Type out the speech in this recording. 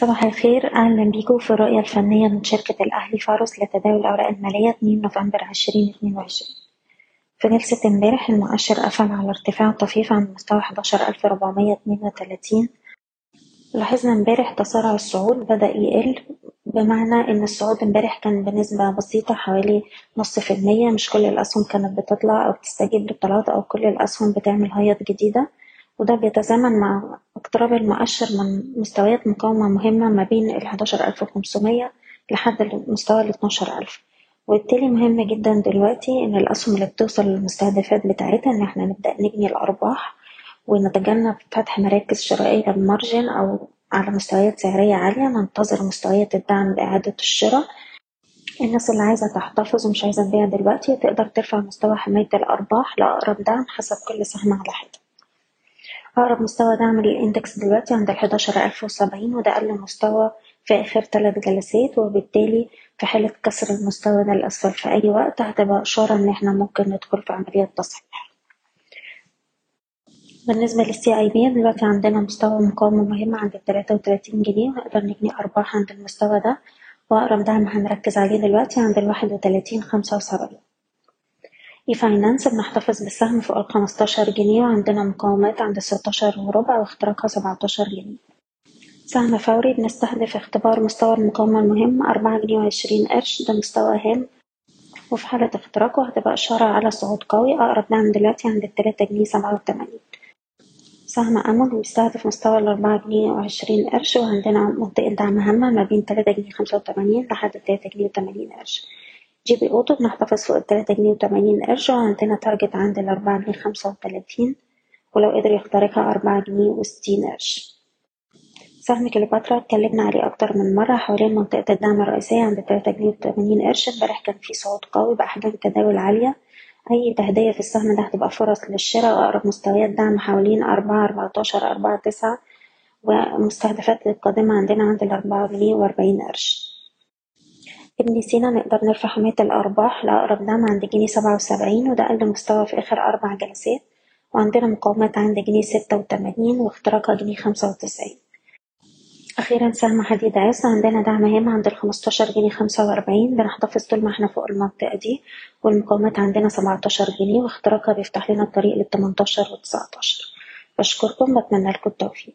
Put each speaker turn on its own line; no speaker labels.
صباح الخير. أهلا بيكم في الرؤية الفنية من شركة الأهلي فارس لتداول الأوراق المالية 2 نوفمبر 2022 في جلسة امبارح المؤشر قفل على ارتفاع طفيف عند مستوى 11432 لاحظنا امبارح تسارع الصعود بدأ يقل بمعنى إن الصعود امبارح كان بنسبة بسيطة حوالي نص في المية. مش كل الأسهم كانت بتطلع أو بتستجيب للطلعات أو كل الأسهم بتعمل هيط جديدة. وده بيتزامن مع اقتراب المؤشر من مستويات مقاومة مهمة ما بين ألف وخمسمية لحد المستوى الاتناشر ألف. وبالتالي مهم جدا دلوقتي إن الأسهم اللي بتوصل للمستهدفات بتاعتها إن إحنا نبدأ نجني الأرباح ونتجنب فتح مراكز شرائية بمارجن أو على مستويات سعرية عالية ننتظر مستويات الدعم لإعادة الشراء. الناس اللي عايزة تحتفظ ومش عايزة تبيع دلوقتي تقدر ترفع مستوى حماية الأرباح لأقرب دعم حسب كل سهم على حدة. أقرب مستوى دعم للإندكس دلوقتي عند الحداشر ألف وسبعين وده أقل مستوى في آخر تلات جلسات وبالتالي في حالة كسر المستوى ده لأسفل في أي وقت هتبقى إشارة إن إحنا ممكن ندخل في عملية تصحيح. بالنسبة للسي اي بي دلوقتي عندنا مستوى مقاومة مهم عند التلاتة وتلاتين جنيه ونقدر نجني أرباح عند المستوى ده وأقرب دعم هنركز عليه دلوقتي عند الواحد وتلاتين خمسة وسبعين. e-finance بنحتفظ بالسهم فوق الخمستاشر جنيه وعندنا مقاومات عند ستاشر وربع واختراقها سبعتاشر جنيه سهم فوري بنستهدف اختبار مستوى المقاومة المهم أربعة جنيه وعشرين قرش ده مستوى هام وفي حالة اختراقه هتبقى إشارة على صعود قوي أقرب دعم دلوقتي عند التلاتة جنيه سبعة وتمانين سهم أمل بيستهدف مستوى الأربعة جنيه وعشرين قرش وعندنا منطقة دعم هامة ما بين تلاتة جنيه خمسة وتمانين لحد تلاتة جنيه وتمانين قرش GB Auto بنحتفظ فوق التلاتة جنيه وتمانين قرش وعندنا target عند الأربعة جنيه خمسة وتلاتين ولو قدر يخترقها أربعة جنيه وستين قرش. سهم كليوباترا اتكلمنا عليه أكتر من مرة حوالين منطقة الدعم الرئيسية عند تلاتة جنيه وتمانين قرش. امبارح كان في صعود قوي بأحجام تداول عالية. أي تهدية في السهم ده هتبقى فرص للشراء. وأقرب مستويات دعم حوالين أربعة أربعتاشر أربعة تسعة. ومستهدفات القادمة عندنا عند الأربعة جنيه وأربعين قرش. ابن سينا نقدر نرفع حماية الأرباح لأقرب دعم عند جنيه سبعة وسبعين وده أقل مستوى في آخر أربع جلسات وعندنا مقاومات عند جنيه ستة وتمانين واختراقها جنيه خمسة وتسعين. أخيرا سهم حديد عز عندنا دعم هام عند الخمستاشر جنيه خمسة وأربعين بنحتفظ طول ما إحنا فوق المنطقة دي والمقاومات عندنا سبعتاشر جنيه واختراقها بيفتح لنا الطريق للتمنتاشر وتسعتاشر. بشكركم بتمنى لكم التوفيق.